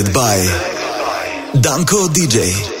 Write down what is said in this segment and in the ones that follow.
by Danko DJ.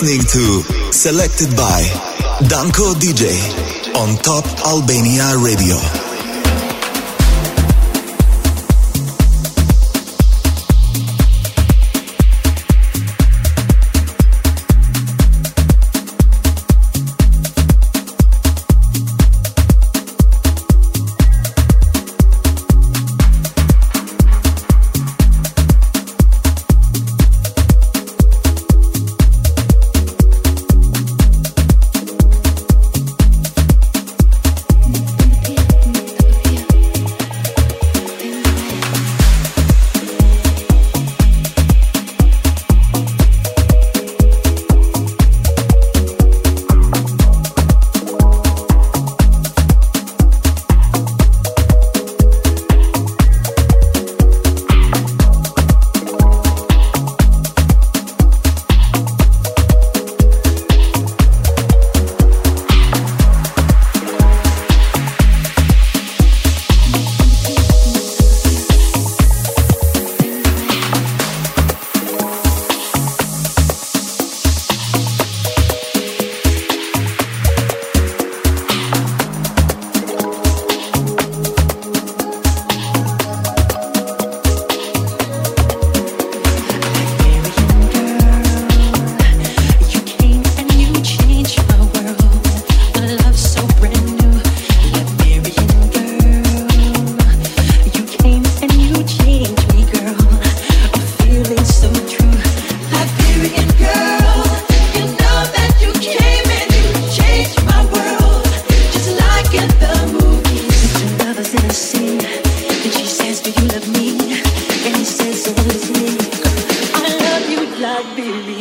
listening to Selected by Danko DJ on Top Albania Radio. baby.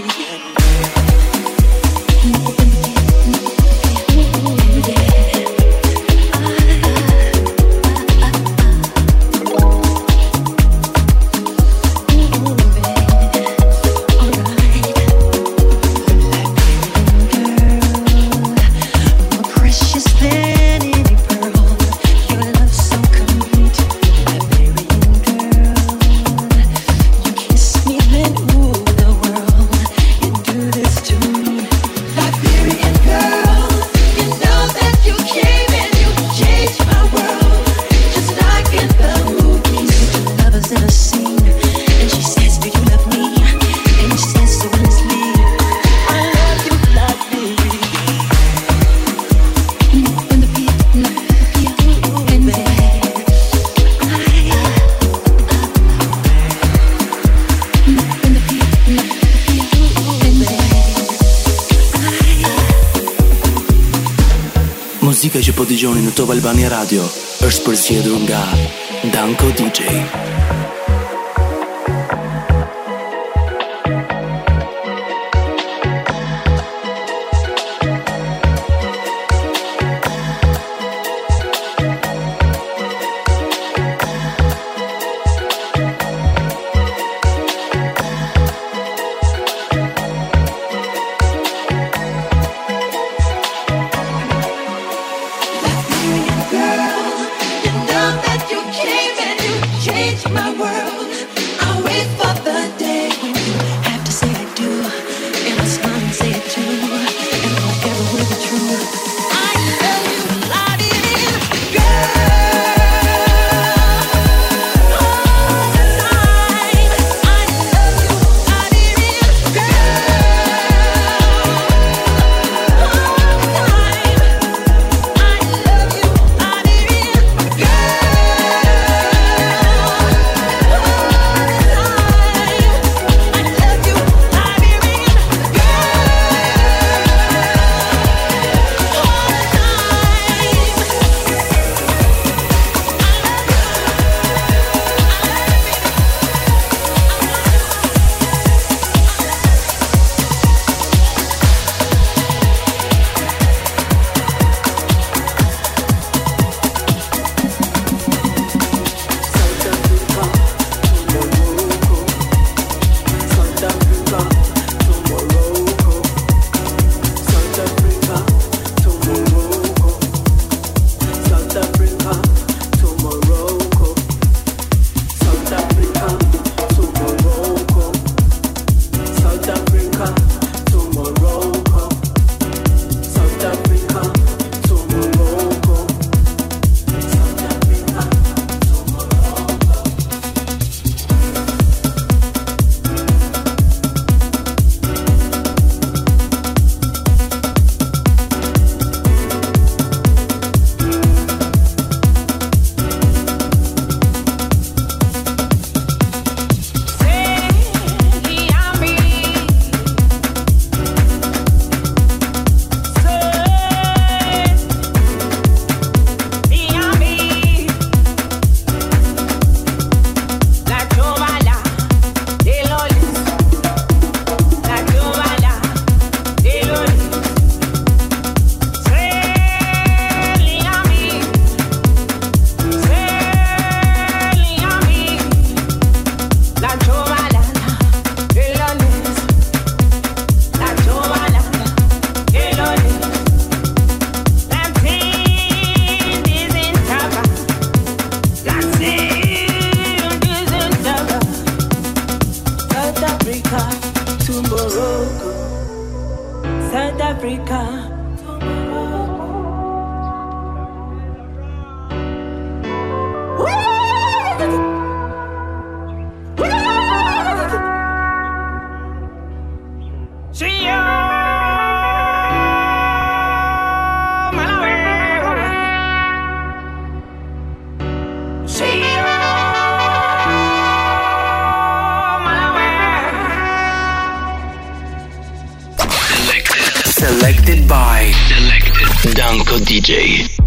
Danko DJ.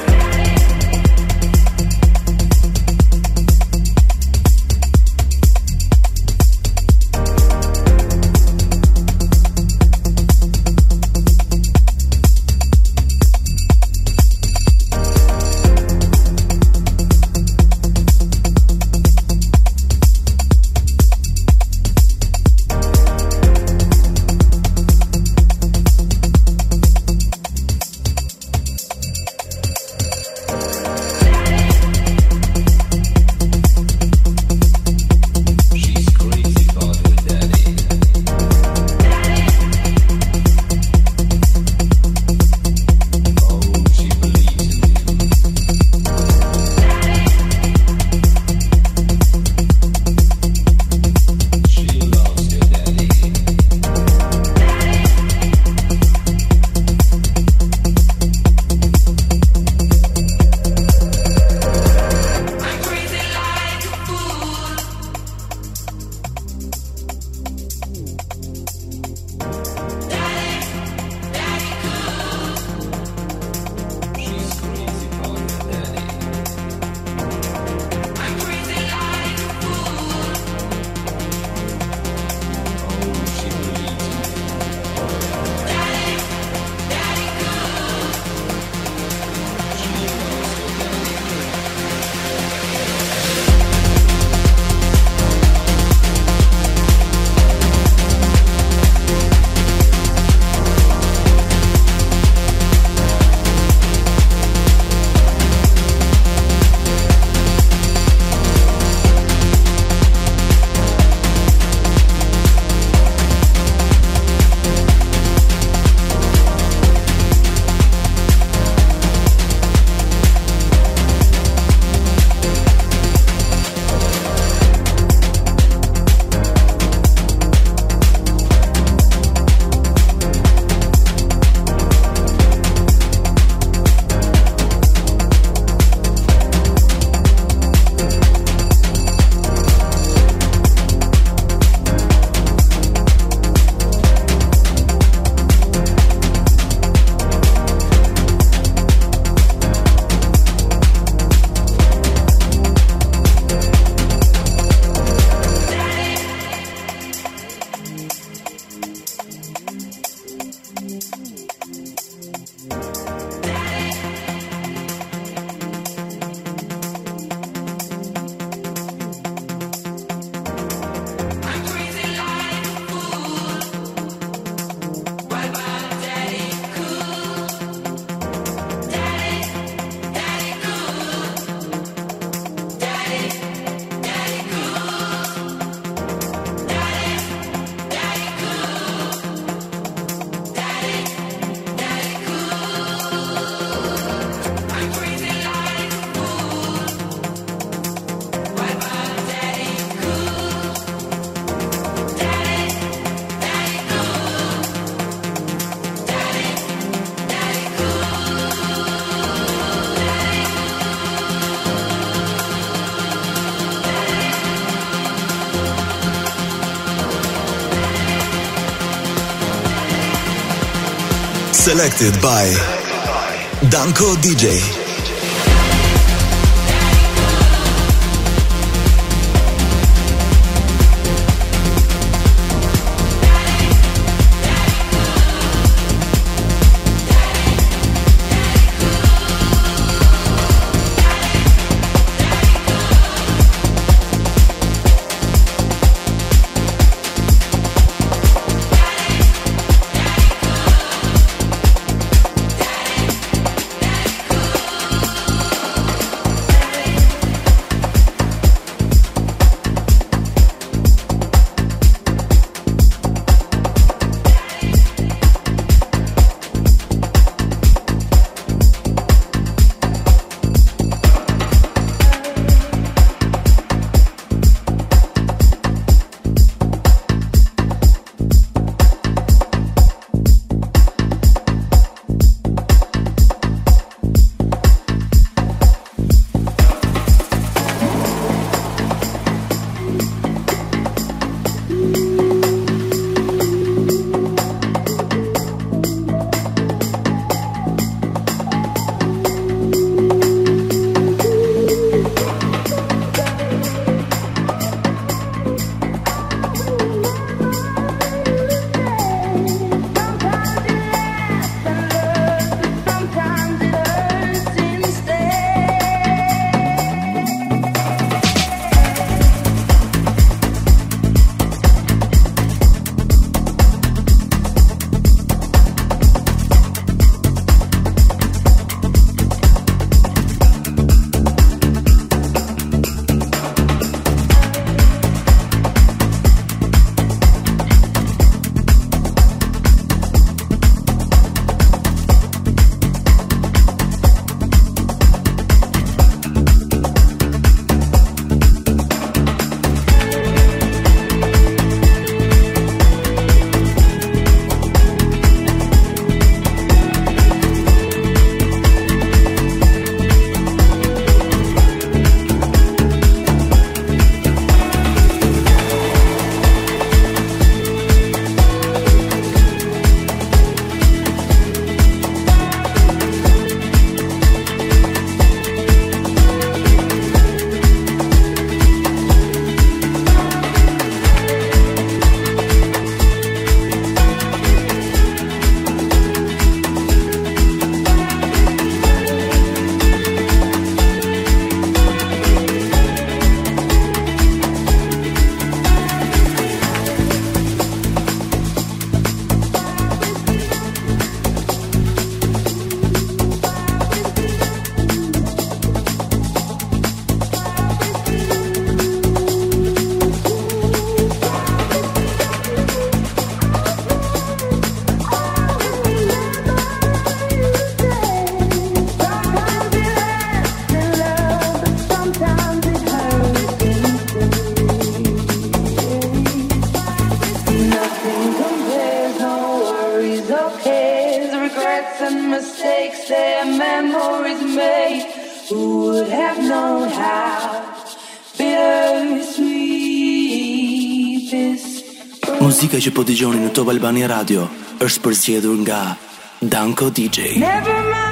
Selected by Danko DJ. që po dëgjoni në Top Albani Radio është përzgjedhur nga Danko DJ. Never mind.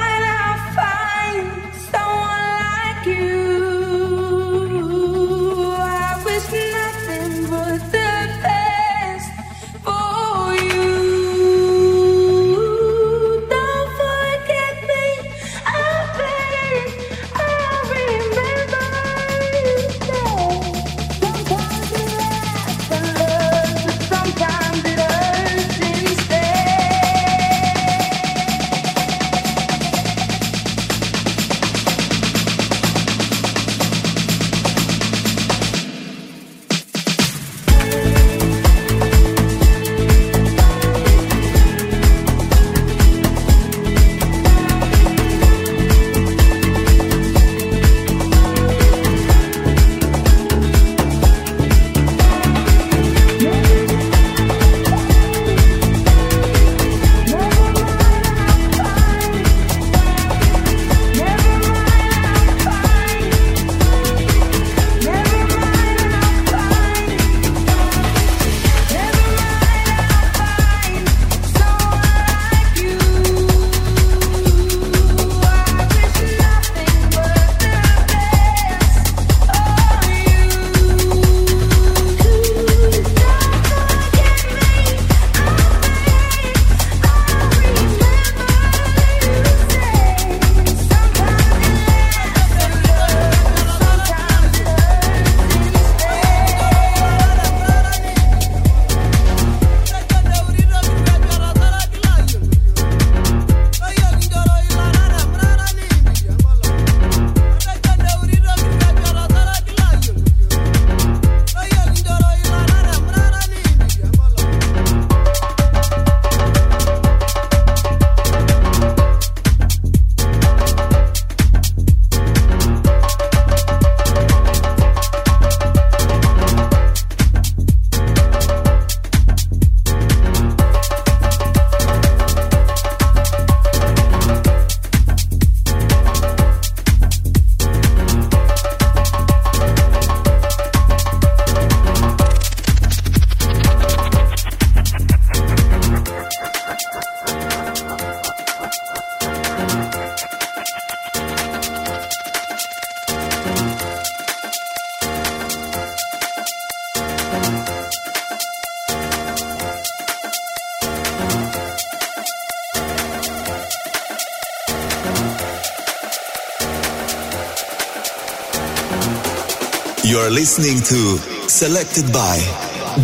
are listening to Selected by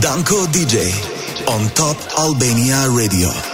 Danko DJ on Top Albania Radio.